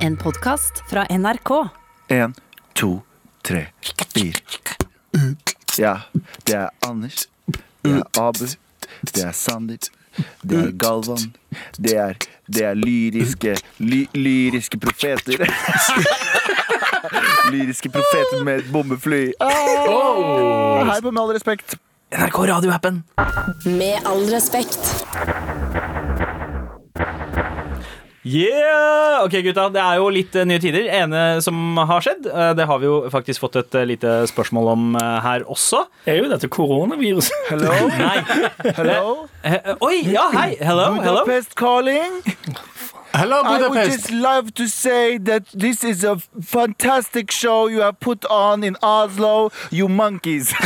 En podkast fra NRK. En, to, tre, fire. Ja, det er Anders. Det er Abu. Det er Sandeep. Det er Galvan. Det er, det er lyriske ly, Lyriske profeter. lyriske profeter med et bombefly. Hei på Med all respekt. NRK radioappen. Med all respekt. Yeah! Ok, gutta. Det er jo litt eh, nye tider. ene som har skjedd, eh, det har vi jo faktisk fått et eh, lite spørsmål om her også. er jo dette koronaviruset. Hello? Nei. Hello? Oi, ja, hei. Hello. hello. Budapest calling. Hello, Budapest. I would just love to say that this is a fantastic show you have put on in Oslo, you monkeys.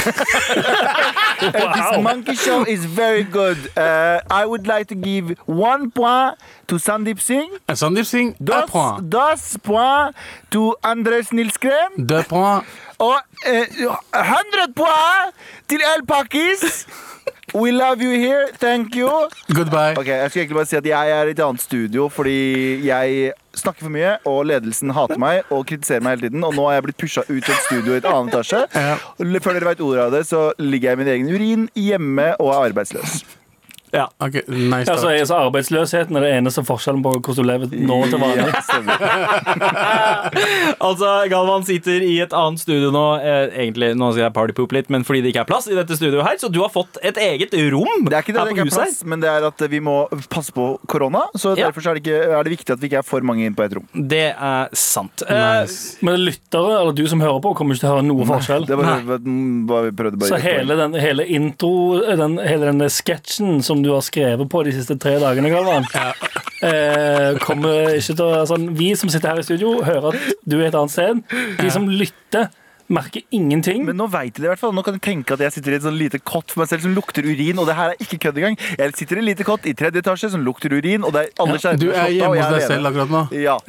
And This monkey show is very good. Uh, I would like to give one point to Sandeep Singh, Sandeep Singh, un dos, point. dos point to Andres Nilsgren, Deux points. og eh, 100 point til El Pakis. We love you here. Thank you. Goodbye. Ok, Jeg skal egentlig bare si at jeg er i et annet studio fordi jeg snakker for mye, og ledelsen hater meg og kritiserer meg hele tiden. Og nå har jeg blitt pusha ut til et studio i et annet etasje. Før dere vet ordet av det, så ligger jeg i min egen urin hjemme og er arbeidsløs. Ja. Okay, nice ja, så er så Arbeidsløsheten er det eneste forskjellen på hvordan du lever nå til vanlig. Ja. Altså, Galvan sitter i et annet studio nå. Eh, egentlig, Nå skal jeg partypoop litt, men fordi det ikke er plass i dette studioet her, så du har fått et eget rom Det er ikke det her det på ikke er huset. plass, men det er at vi må passe på korona. Så Ja. derfor er, det ikke, er det viktig at vi ikke er for mange inn på et rom. Det er sant. Eh, Men lyttere, eller du som hører på, kommer ikke til å høre noe forskjell. Det var hva vi prøvde bare Så hele den hele intro, den, hele denne sketsjen som du har skrevet på de siste tre dagene, Galvan, eh, kommer ikke til å sånn, Vi som sitter her i studio, hører at du er et annet sted. De som lytter, merker ingenting. Men nå vet de det i hvert fall. Nå kan de tenke at jeg sitter i et sånn lite kott for meg selv som lukter urin. Og det her er ikke kødd engang. Jeg sitter i et lite kott i tredje etasje som lukter urin, og det er alle skjermene Du er slått av, hjemme og jeg hos deg selv akkurat nå. Ja.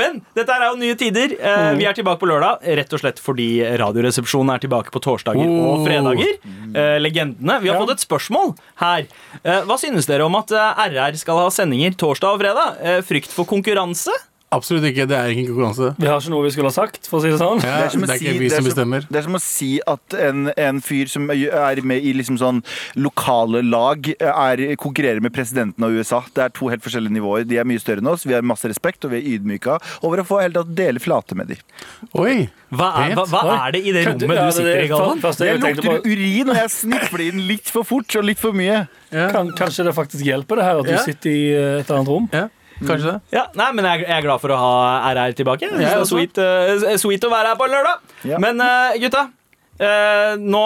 Men dette er jo nye tider. Eh, Vi er tilbake på lørdag, rett og slett fordi Radioresepsjonen er tilbake på torsdager og Oh. fredager. Eh, legendene. Vi har Ja. fått et spørsmål her. Eh, hva synes dere om at RR skal ha sendinger torsdag og fredag? Eh, frykt for konkurranse? Absolutt ikke. Det er ikke konkurranse. Vi har ikke noe vi skulle ha sagt, for å si det sånn. Ja, det, er det er si- ikke vi er som som- bestemmer. Det er som å si at en, en fyr som er med i liksom sånn lokale lag, er, konkurrerer med presidenten av USA. Det er to helt forskjellige nivåer. De er mye større enn oss, vi har masse respekt, og vi er ydmyka over å få helt tatt dele flate med dem. Oi! Hva er, hva, hva er det i det rommet ja, du sitter det- i, Galvan? jeg lukter på- urin, og jeg snifler inn litt for fort og litt for mye. Ja, Kan, kanskje det faktisk hjelper det her at du Ja. sitter i eh, et annet rom? ja. Kanskje det. Ja, nei, men jeg, jeg er glad for å ha RR tilbake. Det er sweet, uh, sweet å være her på lørdag. Ja. Men uh, gutta, uh, nå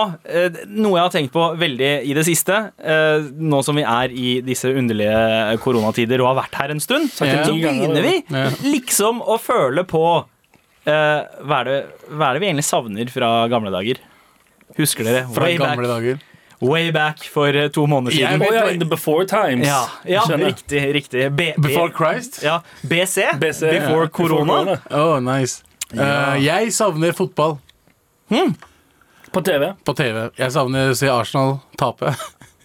Noe jeg har tenkt på veldig i det siste, eh, nå som vi er i disse underlige koronatider og har vært her en stund, Ja. så begynner vi liksom å føle på eh, hva, er det, hva er det vi egentlig savner fra gamle dager? Husker dere? Fra gamle dager. Way back for eh, to måneder siden. Å ja, in the before times. Ja, ja riktig. riktig. B, Before Christ? ja, BC, BC, Before ja. Corona. Oh, nice. Uh, jeg savner fotball På TV. på TV. Jeg savner å se Arsenal tape.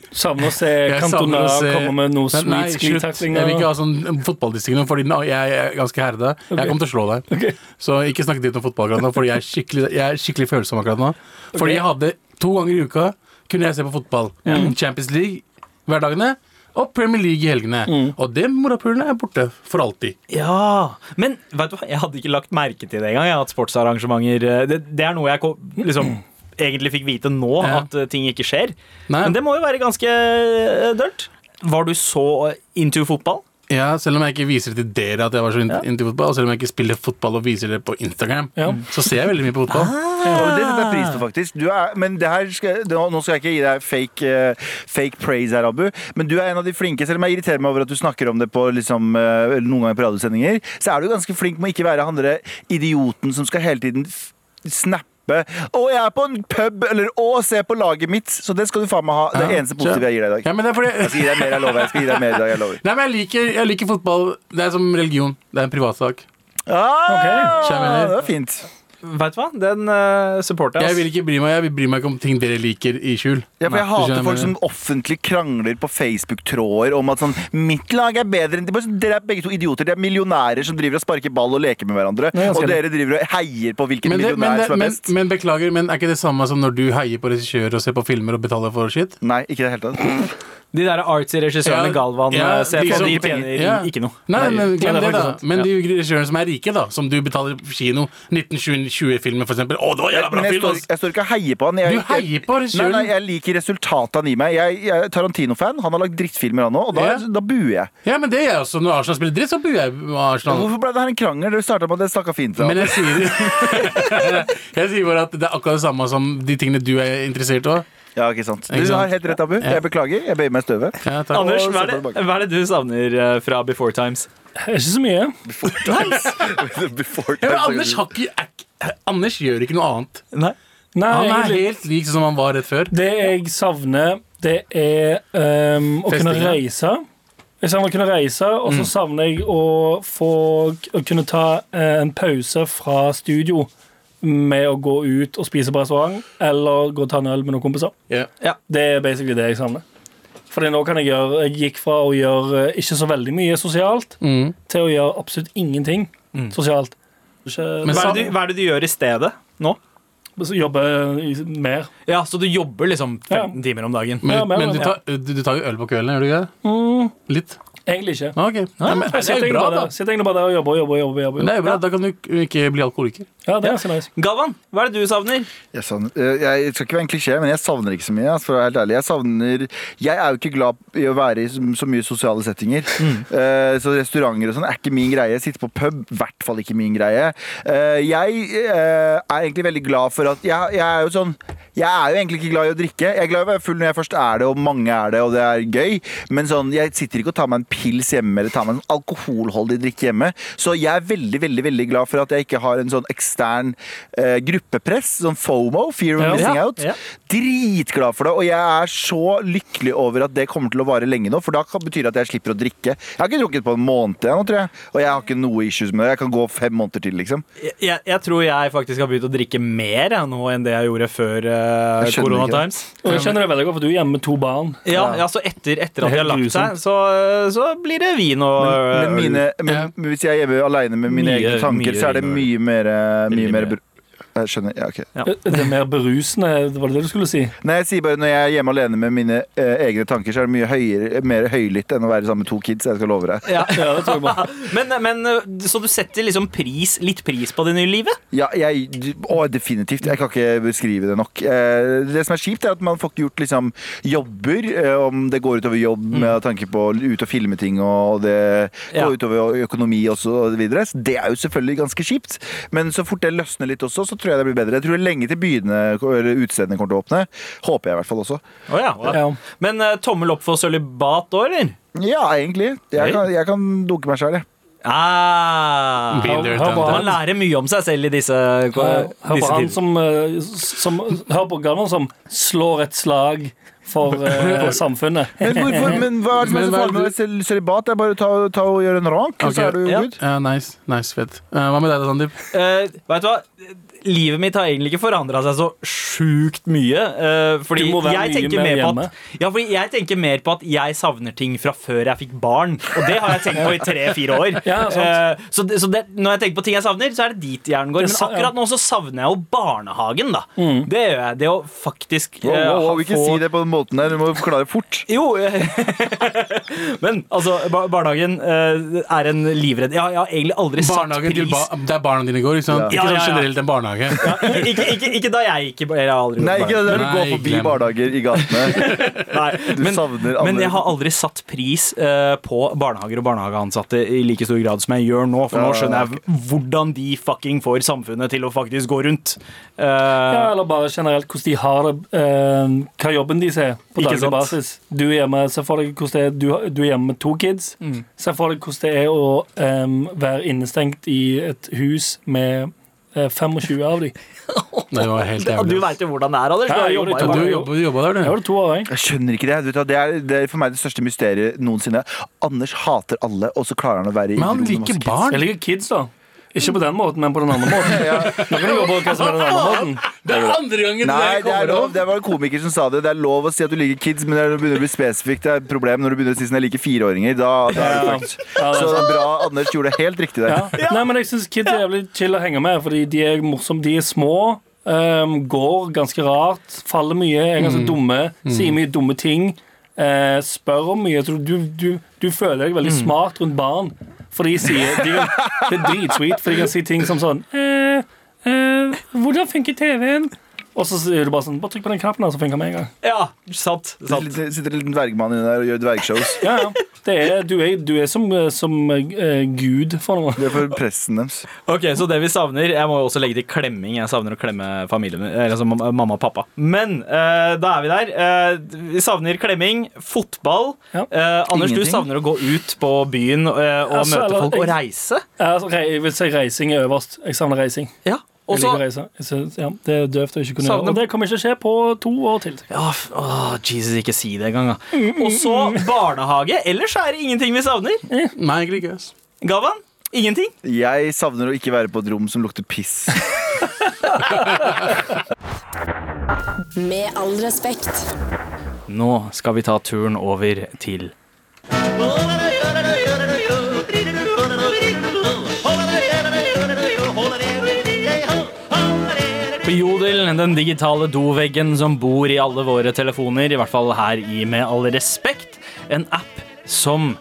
Savner å se Cantona se- komme med noe sweet screen-taklinger. Jeg vil ikke ha sånn fotballdistrikt, fordi jeg er ganske herde. Okay. Jeg kommer til å slå deg. Okay. Så ikke snakk dritt om fotball akkurat nå, fordi jeg er skikkelig, jeg er skikkelig følsom akkurat nå. Fordi okay. jeg hadde to ganger i uka kunne jeg se på fotball. Champions League hverdagene og Premier League i helgene. Mm. Og det morapulene er borte for alltid. Ja, men vet du hva? Jeg hadde ikke lagt merke til det engang. At sportsarrangementer eh, Det, det er noe jeg liksom egentlig fikk vite nå, Ja. at eh, ting ikke skjer. Nei, Men det må jo være ganske eh, dølt. Var du så into fotball? Ja, selv om jeg ikke viser det til dere at jeg var så Ja. fotball, og selv om jeg ikke spiller fotball og viser det på Instagram, Ja. så ser jeg veldig mye på fotball. Og det setter jeg pris på, faktisk. Du er, men det her skal, nå skal jeg ikke gi deg fake, eh, fake praise her, Abu, men du er en av de flinke. Selv om jeg irriterer meg over at du snakker om det på liksom, eh, noen ganger på radiosendinger, så er du ganske flink med å ikke være han derre idioten som skal hele tiden f- snappe. Å, jeg er på en pub, eller å, se på laget mitt. Så det skal du faen meg ha. Det er Ja, eneste positive jeg gir deg i dag. Ja, men det er fordi Jeg skal gi deg mer, jeg lover. Jeg skal gi deg mer i dag, jeg lover. Nei, men jeg liker, jeg liker fotball. Det er som religion. Det er en privatsak. Ah, okay. det er fint. Vet du hva? Den uh, supporter jeg. Jeg vil ikke bry meg Jeg vil bry meg ikke om ting dere liker i skjul. Ja, for Jeg Nei, hater folk som offentlig krangler på Facebook-tråder om at sånn Mitt lag er bedre enn de Dere er begge to idioter. Dere er millionærer som driver og sparker ball og leker med hverandre. Nei, Og dere driver og heier på hvilken men, det, men, det, som er men, best. men beklager, men er ikke det samme som når du heier på regissører og ser på filmer og betaler for shit? Nei, ikke i det hele tatt. De der artsy regissørene Ja, Galvan ja, eh, ser på, de tjener Ja. ikke noe. Nei, Nei, men glem det da. Men de regissørene som er rike, da, som du betaler på kino, 1920-filmer for eksempel. Å, det var jævla bra jeg film! står, ass. jeg står ikke og heier på han. Jeg, Du heier på regissøren. nei, jeg liker resultatet han gir meg. Jeg, jeg er Tarantino-fan. Han har lagd drittfilmer, han òg, og da, Ja. da buer jeg. Ja, men det er jeg også. Når Arsenal spiller dritt, så buer jeg Arsenal. Hvorfor ble det her en krangel? Dere starta med at det snakka fint. Da. Men jeg sier Jeg sier bare at det er akkurat det samme som de tingene du er interessert i. Ja, ikke sant. Du har helt rett, Abu. Jeg beklager. Jeg bøyer meg i støvet. Ja. Anders, hva er, det, hva er det du savner eh, fra Before Times? Ikke så mye. Before Ja, men time, Anders, har ikke, er, Anders gjør ikke noe annet. Nei. Nei, Han er helt lik som han var rett før. Det jeg savner, det er um, å kunne reise. Jeg savner å kunne reise, og så savner jeg å få å kunne ta eh, en pause fra studio med å gå ut og spise på restaurant, eller gå og ta en øl med noen kompiser. Ja. Det er basically det jeg savner. Fordi nå kan jeg gjøre Jeg gikk fra å gjøre eh, ikke så veldig mye sosialt Mm. til å gjøre absolutt ingenting sosialt. Ikke, Men Hva er, det du, hva er det du gjør i stedet nå? jobbe mer. Ja, Så du jobber liksom 15 timer om dagen? Men, Ja, men- men du, tar, du, du tar jo øl på kvelden, gjør du ikke det? Mm, Litt? egentlig ikke. Ah, okay. Nei, men, Jeg det er sitter egentlig bra, bare der- og jobber og jobber. jobber, jobber, det er jo bra, Da kan du ikke bli alkoholiker. Ja, det er ja. nice. Galvan, hva er det du savner? Jeg, savner, eh, jeg skal ikke være en klisjé, men jeg savner ikke så mye. altså, For å være helt ærlig. Jeg savner Jeg er jo ikke glad i å være i så, mye sosiale settinger. Mm. så restauranter og sånn er ikke min greie. Sitte på pub, i hvert fall ikke min greie. Eh, jeg eh, er egentlig veldig glad for at jeg, jeg er jo sånn Jeg er jo egentlig ikke glad i å drikke. Jeg er glad i å være full når jeg først er det, og mange er det, og det er gøy. Men sånn, jeg sitter ikke og tar meg en pils hjemme eller tar meg en alkoholholdig drikke hjemme. Så jeg er veldig, veldig veldig glad for at jeg ikke har en sånn ekstern eh, gruppepress. Sånn FOMO, fear of Ja. missing Ja, out. ja. Dritglad for det, og jeg er så lykkelig over at det kommer til å vare lenge nå, for da kan betyr det at jeg slipper å drikke. Jeg har ikke drukket på en måned nå, tror jeg, og jeg har ikke noe issues med det. Jeg kan gå fem måneder til, liksom. Jeg, jeg, jeg tror jeg faktisk har begynt å drikke mer jeg, nå enn det jeg gjorde før skjønner Corona. Times. Og jeg kjenner det veldig godt, for du er hjemme med to barn. Ja, ja, så etter, etter at de har lagt seg, så, så blir det vin og Men, men, mine, men hvis jeg er hjemme alene med mine Mye- egne tanker, mye så er det mye mer, eh, mye mer mye. br- Jeg skjønner. Ja, ok. Ja. Det er mer berusende, var det det du skulle si? Nei, jeg sier bare Når jeg er hjemme alene med mine eh, egne tanker, så er det mye høyere, mer høylytt enn å være sammen med to kids. Jeg skal love deg. ja. Ja, det tror jeg men, men Så du setter liksom pris, litt pris på det nye livet? Ja, jeg, å, definitivt. Jeg kan ikke beskrive det nok. Eh, Det som er kjipt, er at man får ikke gjort liksom, jobber. eh, Om det går utover jobb med tanke på ut og filme ting, og det Ja. går utover økonomi også, og så videre. Det er jo selvfølgelig ganske kjipt. Men så fort det løsner litt også, så tror jeg det blir bedre. Jeg tror det er lenge til byene eller utestedene kommer til å åpne. Håper jeg i hvert fall også. Oh, ja, Ja. Men uh, tommel opp for sølibat òg, eller? Ja, egentlig. Jeg kan, jeg kan dunke meg sjøl, jeg. Ah. Man lærer mye om seg selv i disse, Hør hør på han som, eh, som Hør på Galvan som slår et slag for, uh, for samfunnet. Men, hvorfor, men hva er det som er farlig med sølibat? Det er bare å ta, ta og gjøre en rank, okay. så er du Ja. good. Ja, nice, nice, fett. Eh, hva med deg da, Sandeep? Eh, vet du hva? Livet mitt har egentlig ikke forandra seg så sjukt mye. Uh, fordi Du må være jeg mye mer mer på hjemme. at, ja, fordi jeg tenker mer på at jeg savner ting fra før jeg fikk barn. Og det har jeg tenkt på i tre-fire år. Ja, sant. Eh, så det, så det, når jeg tenker på ting jeg savner, så er det dit hjernen går. Men akkurat nå så savner jeg jo barnehagen, da. Mm. Det gjør jeg. Det å faktisk Wow, eh, wow, wow, ha- vi ikke få- si det på den måten der, du må forklare fort. Jo, men altså, bar barnehagen uh, er en livredd Jeg har, jeg har egentlig aldri satt pris ba der barna dine går. Ikke, sant? Ja. ikke Ja, sånn generelt en barnehage. Ikke, ikke, ikke, ikke da jeg gikk i Jeg har aldri Nei, ikke da du går forbi glem. barnehager i gatene. Nei, Du men, savner alle men jeg har aldri satt pris uh, på barnehager og barnehageansatte i like stor grad som jeg gjør nå. For nå skjønner jeg hvordan de fucking får samfunnet til å faktisk gå rundt. Uh, Ja, eller bare generelt hvordan de har det, uh, hva jobben deres er på daglig sant. basis. Du er hjemme, Se for deg hvordan det er, du, du er hjemme med to kids. Mm. Se for deg hvordan det er å um, være innestengt i et hus med 25 av dem. Det var helt du jævlig. veit jo hvordan det er, Anders. Du jeg du jobba, jobba der, Jeg du. var det to år, jeg. Jeg skjønner ikke det. Du, det, er, det er for meg det største mysteriet noensinne. Anders hater alle, og så klarer han å være Men han i rommet med liker barn. Jeg liker kids, da. Ikke på den måten, men på den andre måten. Nå kan du jobbe på hva som er den andre måten. Det er andre gangen Nei, det er kommer lov. opp. Det var en komiker som sa det. Det er lov å si at du liker kids, men det når du begynner å bli spesifikt. Det er et problem når du begynner å si sånn jeg liker fireåringer. Da, da er det Ja. fucked. Ja, det er Så bra. Anders gjorde det helt riktig der. Ja. Nei, men jeg syns kids er jævlig chill å henge med, fordi de er morsomme. De er små. Um, går ganske rart, faller mye, er ganske dumme, sier mye dumme ting. Uh, spør om mye. Du, du, du føler deg veldig smart rundt barn. For de sier de Det er dritsweet, for de kan si ting som sånn eh, eh, 'Hvordan funker TV-en?' Og så sier du bare sånn 'Bare trykk på den knappen, her, så funker det med en gang'. Ja, sant. Det sant. sitter- sitter en liten dvergmann inni der og gjør dvergshows. Ja, ja. Det er, du, er, du er som, som uh, gud for noe. Det er for pressen deres. Ok, Så det vi savner Jeg må jo også legge til klemming. Jeg savner å klemme familien min. Eller altså mamma og pappa. Men uh, da er vi der. Uh, vi savner klemming, fotball. Ja. Eh, Anders, du savner å gå ut på byen eh, og Altså, møte eller- folk og reise. Ja, altså, jeg vil si reising er øverst. Jeg savner reising. Ja, Jeg liker å reise. Jeg synes, ja, det er døvt å ikke kunne gjøre. Og det kommer ikke til å skje på to år til. ja, åh, Jesus, ikke si det engang, da. Og så barnehage. Ellers er det ingenting vi savner. Nei, egentlig ikke. Gavan? Ingenting? Jeg savner å ikke være på et rom som lukter piss. Med all respekt. Nå skal vi ta turen over til På Jodel, den digitale doveggen som bor i alle våre telefoner, i hvert fall her i Med all respekt, en app som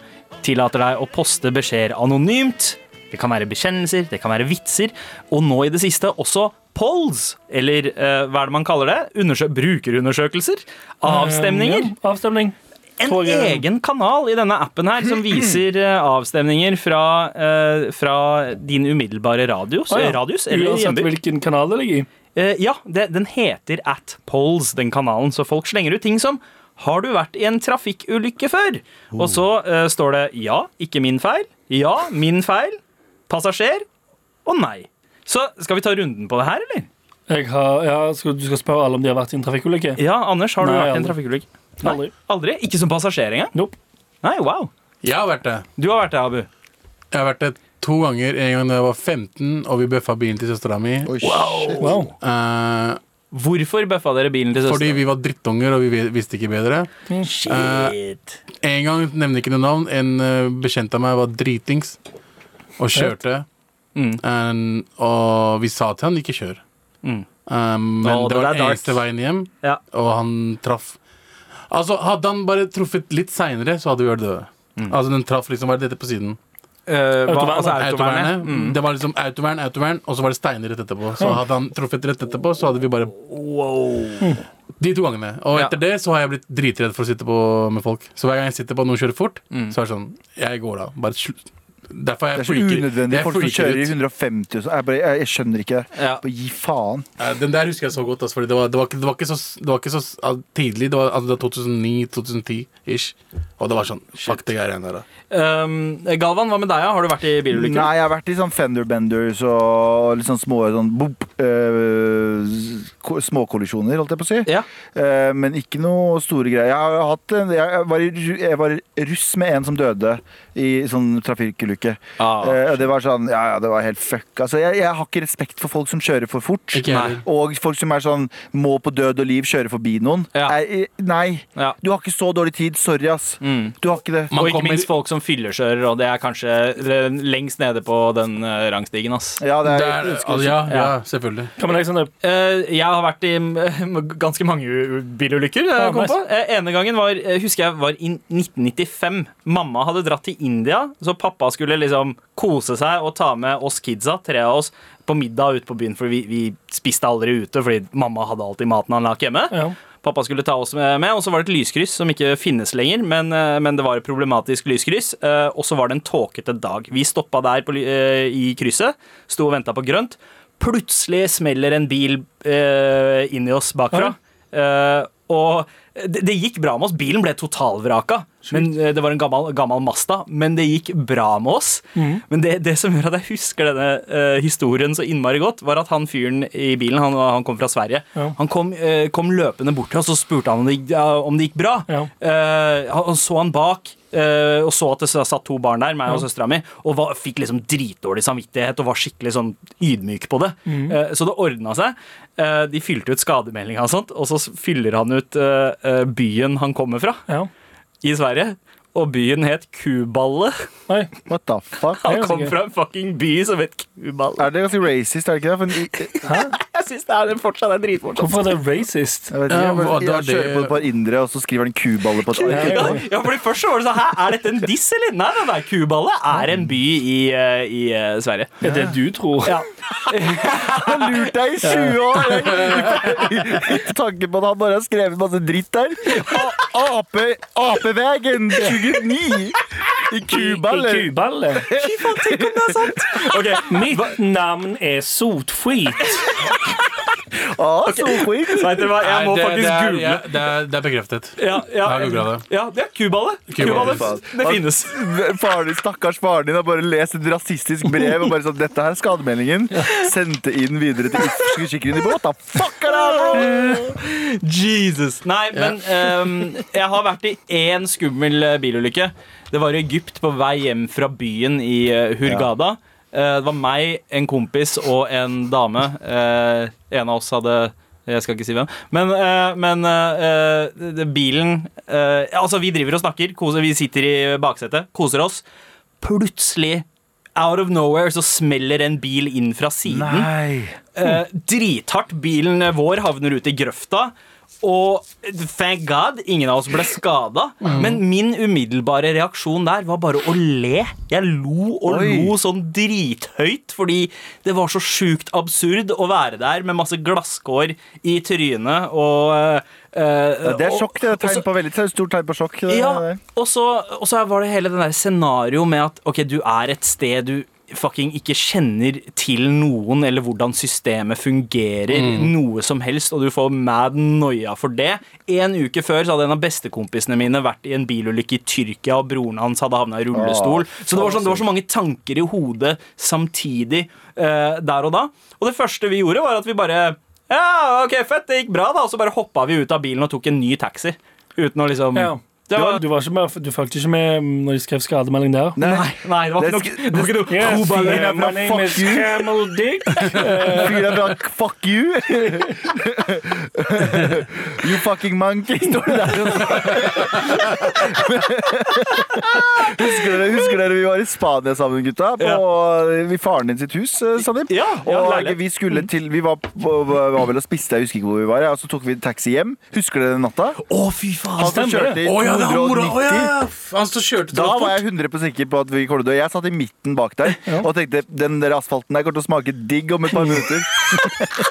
tillater deg å poste beskjeder anonymt. Det kan være bekjennelser, det kan være vitser, og nå i det siste også polls, eller eh, hva er det man kaller det? Undersø brukerundersøkelser? Avstemninger? Ja, avstemning. En jeg- egen kanal i denne appen her som viser eh, avstemninger fra, eh, fra din umiddelbare radios, ah, ja. radius eller Uansett hjemby. hvilken kanal det ligger i. Eh, ja, det, den heter At Polls, den kanalen, så folk slenger ut ting som har du vært i en trafikkulykke før? Og så uh, står det ja, ikke min feil. Ja, min feil. Passasjer. Og nei. Så skal vi ta runden på det her, eller? Jeg har, ja, skal, du skal spørre alle om de har vært i en trafikkulykke? Ja, Anders, har du vært i en trafikkulykke? Nei. Aldri. Aldri? Ikke som passasjer engang? Nope. Nei, wow. Jeg har vært det. Du har vært det, Abu. Jeg har vært det to ganger. En gang da jeg var 15 og vi bøffa bilen til søstera mi. Oi, shit. Wow. Eh, Hvorfor bøffa dere bilen til fordi vi var drittunger og vi vi- visste ikke bedre. Shit. En gang, nevner ikke noe navn, en eh, bekjent av meg var dritings og kjørte. Mm. En- og vi sa til han ikke kjør. Mm. Um, men Å, det det var er dark. eneste veien hjem, Ja. og han traff Altså, Hadde han bare truffet litt seinere, så hadde vi vært døde. Mm. Altså, den traff liksom er dette på siden? Eh, Autovern, altså, autovernet. Autovernet. Mm. Det var liksom autovern, autovern, og så var det steiner rett etterpå. Så hadde han truffet rett etterpå, så hadde vi bare Wow. De to gangene. Og Ja. etter det så har jeg blitt dritredd for å sitte på med folk. Så hver gang jeg sitter på og noen kjører fort, Mm. så er det sånn Jeg går da. Bare slutt. Derfor er Det er så freaker- unødvendig. Folk som kjører i 150 og sånn. Jeg, bare- jeg, jeg skjønner ikke det. Ja. Bare gi faen. Ja, Den der husker jeg så godt. Altså, fordi det, var, det, var, ikke- det var ikke så, det var ikke så ah, tidlig. Det var, altså, det var 2009-2010 ish. Og det var sånn Fuck det greiene der. da. Um, Galvan, hva med deg? ja? Har du vært i bilulykker? Nei, jeg har vært i sånn fender benders og litt sånn små sånn boop, ko- småkollisjoner, holdt jeg på å si. Ja. Eh, men ikke noe store greier. Jeg, har hatt en, jeg, var i, ru- jeg var russ med en som døde i sånn trafikkulykke. Ah, Eh, det var sånn, ja, ja, det var helt fuck. Altså, jeg, jeg har ikke respekt for folk som kjører for fort. Ikke. Og folk som er sånn må på død og liv kjøre forbi noen. Ja. Eh, nei, Ja. du har ikke så dårlig tid. Sorry, ass. Mm. Du har ikke det. Man og ikke kommer- minst folk som fyllekjører, og det er kanskje lengst nede på den eh, rangstigen. ass. Ja, det Det er, er, altså, ja, ja, selvfølgelig. Sander? Eh, jeg har vært i ganske mange bilulykker. Ja, kom på. Ene gangen var, husker jeg var i 1995. Mamma hadde dratt til India, så pappa skulle liksom kose seg og ta med oss kidsa, tre av oss, på middag ute på byen, for vi, vi spiste aldri ute fordi mamma hadde alltid maten han lagde hjemme. Ja. Pappa skulle ta oss med, med, og så var det et lyskryss som ikke finnes lenger, men, eh, men det var et problematisk lyskryss. eh, Og så var det en tåkete dag. Vi stoppa der på, eh, i krysset, sto og venta på grønt. Plutselig smeller en bil eh, inn i oss bakfra. Eh, og det, det gikk bra med oss. Bilen ble totalvraka. Men eh, Det var en gammel, gammel Masta, men det gikk bra med oss. Men det, det som gjør at jeg husker denne uh, historien så innmari godt, var at han fyren i bilen, han, han kom fra Sverige, Ja. han kom, uh, kom løpende bort til oss og spurte han om det, om det gikk bra. Ja. Han så han bak. og så at det satt to barn der, meg og Ja. søstera mi, og var, fikk liksom dritdårlig samvittighet og var skikkelig sånn ydmyk på det. Eh, så det ordna seg. De fylte ut skademeldinga og sånt, og så fyller han ut uh, byen han kommer fra Ja. i Sverige og byen het Kuballe. Oi, what the fuck? Han kom fra en fucking by som het Kuballe. Er det ganske racist, er det ikke det? For, hæ? jeg syns det er det fortsatt er dritfortsatt. Hvorfor er det racist? Jeg vet ikke, jeg, kjører på et par indre, og så skriver han Kuballe på et ark. Ja, ja, fordi først så var det sånn, hæ, er dette en diss, eller? Nei, nei, nei, Kuballe er en by i, eh, i uh, Sverige. Ja. Det du tror. Ja. Han lurte deg i 20 år! Tanken på at han bare har skrevet masse dritt der. Apevegen! 20 Gud, ni! I Kuballen I, i kuballe. Fy faen, tenk om det er sant! Ok, Mitt navn er Sotskit. Ah, så skit. Vet dere hva, jeg må Nei, det, faktisk det, er, google. ja, det, er, det er bekreftet. Ja, ja, Jeg har det. Ja, det er Kuballe. Kuballe. Kuballe. Det finnes. Faren din, stakkars faren din har bare lest et rasistisk brev og bare sånn Dette her er skademeldingen. Sendte inn videre til Iskskikkeren i båt. fuck er det? Jesus. Nei, men um, jeg har vært i én skummel eh, bilulykke. Det var i Egypt på vei hjem fra byen i Hurgada. Hurghada. Eh, det var meg, en kompis og en dame. Eh, en av oss hadde jeg skal ikke si hvem. Men, eh, men eh, bilen eh, Altså, vi driver og snakker. Koser, vi sitter i baksetet, koser oss. Plutselig, out of nowhere, så smeller en bil inn fra siden. Nei. Eh, drithardt. Bilen vår havner ute i grøfta. Og thank God, ingen av oss ble skada. Men min umiddelbare reaksjon der var bare å le. Jeg lo og Oi. lo sånn drithøyt, fordi det var så sjukt absurd å være der med masse glasskår i trynet og Uh, det er sjokk. Det er tegn på veldig stort tegn på sjokk. ja, og så, var det hele den der scenario med at ok, du er et sted du fucking ikke kjenner til noen, eller hvordan systemet fungerer, noe som helst, og du får mad noia for det. En uke før så hadde en av bestekompisene mine vært i en bilulykke i Tyrkia, og broren hans hadde havna i rullestol. Så det var, sånn, det var så mange tanker i hodet samtidig uh, der og da. Og det første vi gjorde, var at vi bare Ja, ok, fett, det gikk bra, da. Og så bare hoppa vi ut av bilen og tok en ny taxi. Uten å liksom Ja. Det Du, var, du, var ikke med, du fulgte ikke med når de skrev skademelding der? Nei. Nei, det var ikke noe, det var ikke noe Yes, er fra fuck you. Camel Dick. Fyren er fra Fuck you! you fucking monkey, står det der. husker, dere, husker dere vi var i Spania sammen, gutta? På i faren din sitt hus, eh, Sandeep? Ja, ja, og vi skulle til Vi var, var vel og spiste, jeg husker ikke hvor vi var. ja, Og så tok vi taxi hjem. Husker dere den natta? Å, fy faen! Han kjørte i ja, det er han mora! Å ja, ja. Han som kjørte Da var jeg 100 sikker på at vi kom til å dø. Jeg satt i midten bak der og tenkte den der asfalten der kommer til å smake digg om et par minutter.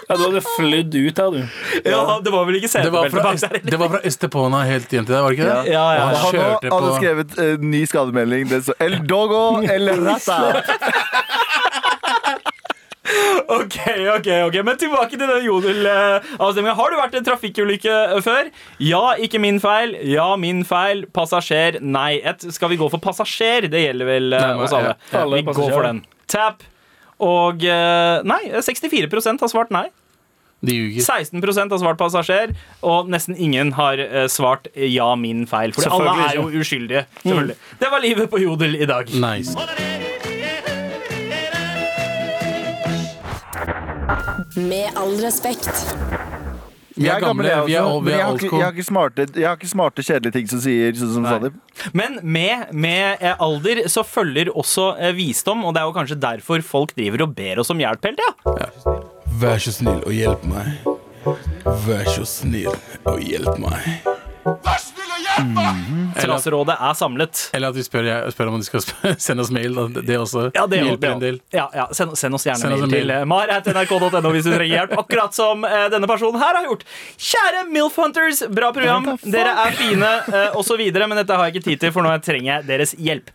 Ja, du hadde flydd ut her, du. Ja, det var vel ikke Det var, setebelte fra, bak der? det var fra Estepona helt hjem til deg, var det ikke det? Ja, ja. Og Han han kjørte hadde på skrevet uh, ny skademelding. Det så El Dogo El Rata. Ok, ok, ok Men tilbake til den jodel-avstemninga. Har du vært i en trafikkulykke eh, før? Ja, ikke min feil. Ja, min feil. Passasjer, nei. Et, skal vi gå for passasjer? Det gjelder vel eh, Nei, oss alle. ja, alle vi går for den. Tap. Og eh, nei, 64% har svart nei. De ljuger. 16% har svart passasjer, og nesten ingen har svart ja, min feil. Fordi alle er jo uskyldige. Selvfølgelig. Det var livet på Jodel i dag. Nice. Med all respekt. Er vi er, gamle, vi er har old school. jeg har ikke smarte, jeg har ikke smarte kjedelige ting som sier sånn som Nei. Sandeep. Men med, med eh, alder så følger også eh, visdom, og det er jo kanskje derfor folk driver og ber oss om hjelp hele tida. Vær så snill og hjelp meg. Vær så snill og hjelp meg. Eller, at- Traserådet er samlet. eller at vi spør, jeg, spør om de skal sende oss mail. Det- Det også Ja, det, hjelper en del. ja, ja, send, send oss gjerne Send oss mail en til eh, mar.nrk.no hvis du trenger hjelp. Akkurat som uh, denne personen her har gjort. Kjære Milf Hunters, bra program. Dere er fine, uh, og så videre, men dette har jeg ikke tid til, for nå trenger jeg deres hjelp.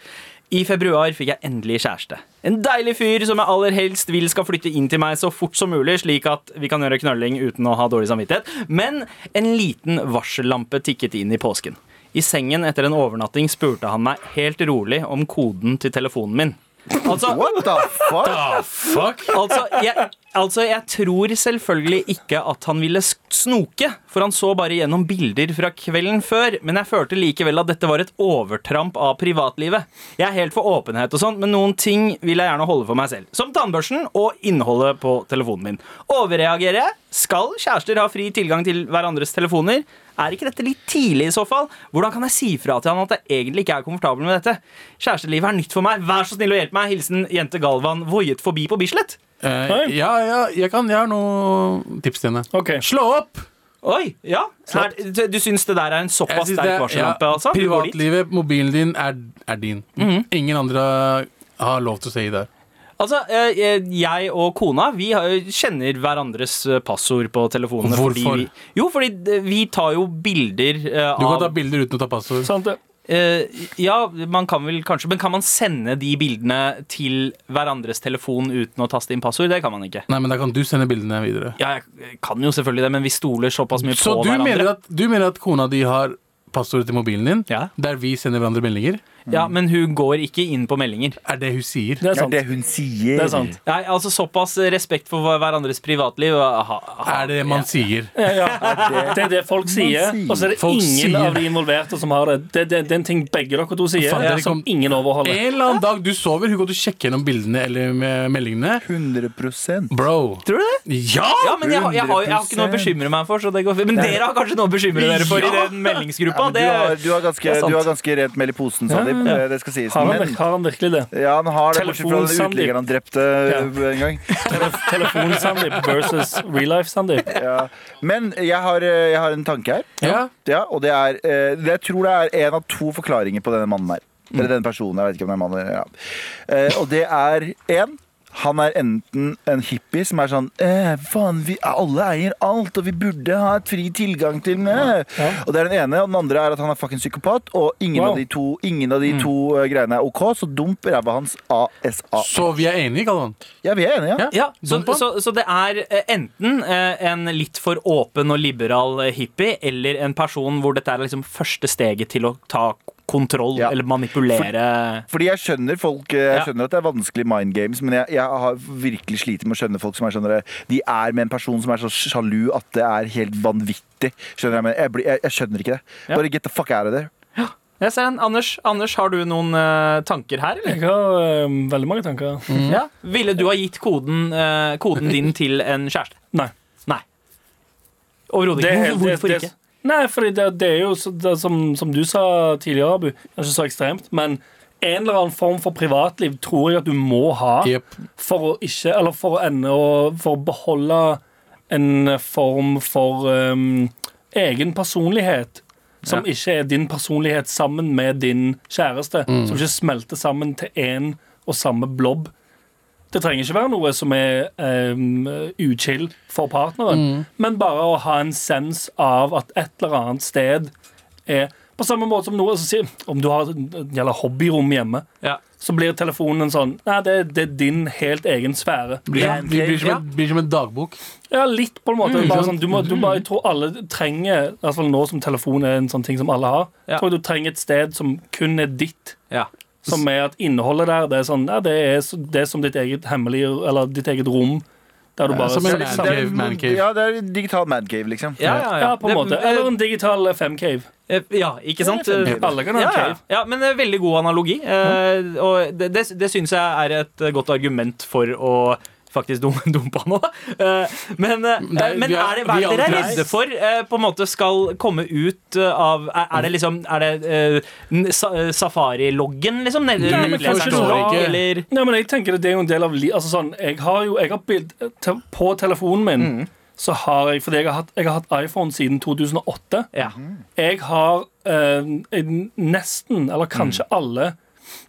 I februar fikk jeg endelig kjæreste. En deilig fyr som jeg aller helst vil skal flytte inn til meg så fort som mulig, slik at vi kan gjøre knølling uten å ha dårlig samvittighet. Men en liten varsellampe tikket inn i påsken. I sengen etter en overnatting spurte han meg helt rolig om koden til telefonen min. Altså, What the fuck? The fuck! altså, jeg, altså, jeg tror selvfølgelig ikke at han ville snoke, for han så bare gjennom bilder fra kvelden før, men jeg følte likevel at dette var et overtramp av privatlivet. Jeg er helt for åpenhet og sånn, men noen ting vil jeg gjerne holde for meg selv. Som tannbørsten og innholdet på telefonen min. Overreagerer jeg? Skal kjærester ha fri tilgang til hverandres telefoner? Er ikke dette litt tidlig i så fall? Hvordan kan jeg si fra til han at jeg egentlig ikke er komfortabel med dette? Kjærestelivet er nytt for meg. Vær så snill å hjelpe meg. Hilsen jente Galvan voiet forbi på Bislett. Eh, ja, ja, jeg, kan, jeg har noen tips til henne. Okay. Slå opp! Oi, ja. Her, du, du syns det der er en såpass sterk det- varsellampe? ja, altså? Privatlivet, mobilen din, er, er din. Ingen andre har lov til å si det. Altså, eh, Jeg og kona vi kjenner hverandres eh, passord på telefonene. Hvorfor? Fordi vi, jo, fordi eh, vi tar jo bilder av Du kan ta bilder uten å ta passord. Sant det? Uh, Ja, man kan vel kanskje Men kan man sende de bildene til hverandres telefon uten å taste inn passord? Det kan man ikke. Nei, men Da kan du sende bildene videre. Ja, jeg kan jo selvfølgelig det, men vi stoler såpass mye Så på hverandre. Så du mener at kona di har passordet til mobilen din, Ja. der vi sender hverandre meldinger? Ja, Men hun går ikke inn på meldinger. Er det hun sier? Det er Det er sant. det hun sier. Det er sant. Nei, altså Såpass respekt for hverandres privatliv. aha, aha. Er det det man ja. sier? Ja, det er det folk sier, sier. og så er det Folk ingen sier. av de involverte som har det. Det, det, det er en ting begge dere to sier, Fan, som kom- ingen overholder. En eller annen dag du sover, hun går til å sjekke gjennom bildene eller med meldingene. 100% Bro. Tror du det? Ja! Ja, men jeg, har- jeg, har, jeg har ikke noe å 100%. bekymre meg for. Så det går fint. Men dere har kanskje noe å bekymre dere for i den meldingsgruppa? Ja, du, har, du, har ganske, det er sant. du har ganske rent mel i posen, Sandeep. Ja, eh, Det skal sies. Har han, Men har han virkelig det? ja, han har det, bortsett fra den uteliggeren han drepte ja. en gang. Telefon-Sandeep versus real life-Sandeep. Ja. Men jeg har, eh, jeg har en tanke her. Ja. Ja, og det er eh, Jeg tror det er en av to forklaringer på denne mannen her. Eller denne personen. Jeg vet ikke om det er mann eller ja. Eh, Og det er én. Han er enten en hippie som er sånn eh, faen, vi alle eier alt, og vi burde ha et fri tilgang til ja. Og det er den ene. Og den andre er at han er fucking psykopat, og ingen Wow. av de to, ingen av de to uh, greiene er OK, så dump ræva hans ASA. Så vi er enige, Galvan? Ja, vi er enige, ja. ja, så, så, så det er eh, enten eh, en litt for åpen og liberal eh, hippie, eller en person hvor dette er liksom første steget til å ta kontroll Ja. eller manipulere Fordi jeg skjønner folk eh, Jeg Ja. skjønner at det er vanskelig mind games, men jeg, jeg har virkelig slitt med å skjønne folk som er sånn De er med en person som er så sjalu at det er helt vanvittig. Skjønner Jeg men jeg, jeg, jeg skjønner ikke det. Ja. Bare get the fuck out of there. Jeg ser den. Anders, Anders, har du noen uh, tanker her, eller? Jeg har uh, veldig mange tanker. Ja. Ville du ha gitt koden, uh, koden din til en kjæreste? Nei. Nei. Overhodet er ikke. Hvorfor det- det- ikke? Nei, for det, det er jo det, som, som du sa tidligere, Abu. Det er ikke så ekstremt, men en eller annen form for privatliv tror jeg at du må ha yep. for å ikke Eller for å ende og For å beholde en form for um, egen personlighet. Som ikke er din personlighet sammen med din kjæreste. Som ikke smelter sammen til én og samme blobb. Det trenger ikke være noe som er um, uchill for partneren, men bare å ha en sens av at et eller annet sted er På samme måte som noe som sier Om du har et jævla hobbyrom hjemme, Ja. så blir telefonen sånn Nei, det, det er din helt egen sfære. Blir, Ja. blir, blir, som Ja. en, blir som en dagbok. Ja, litt på en måte. Bare Mm. sånn, du må, du bare, jeg tror alle trenger, i hvert fall nå som telefon er en sånn ting som alle har, Ja. tror jeg du trenger et sted som kun er ditt. Ja. Som er at innholdet der det er sånn, ja, det, er, det er som ditt eget hemmelige Eller ditt eget rom. Der du bare som en Det er- man cave, man cave. Ja, det er digital mancave, liksom. Ja, ja, ja. Ja, på en måte. Eller en digital femcave. cave Ja, ikke sant? Ja, Alle kan ha en cave. ja, men eh, veldig god analogi. Eh, og det, det, det syns jeg er et eh, godt argument for å faktisk dum, dumpe han. Eh, men eh, Nei, men vi er- er det, hva er er det dere er redde for eh, på en måte skal komme ut av Er, er det liksom Er det uh, safariloggen, liksom? Ned- Ja, men kanskje det ikke. Eller Nei, men jeg tenker det, det er jo en del av livet Altså sånn, jeg har jo Jeg har bild te, På telefonen min Mm. så har jeg Fordi jeg har hatt, jeg har hatt iPhone siden 2008. Ja. Jeg har eh, nesten, eller kanskje Mm. alle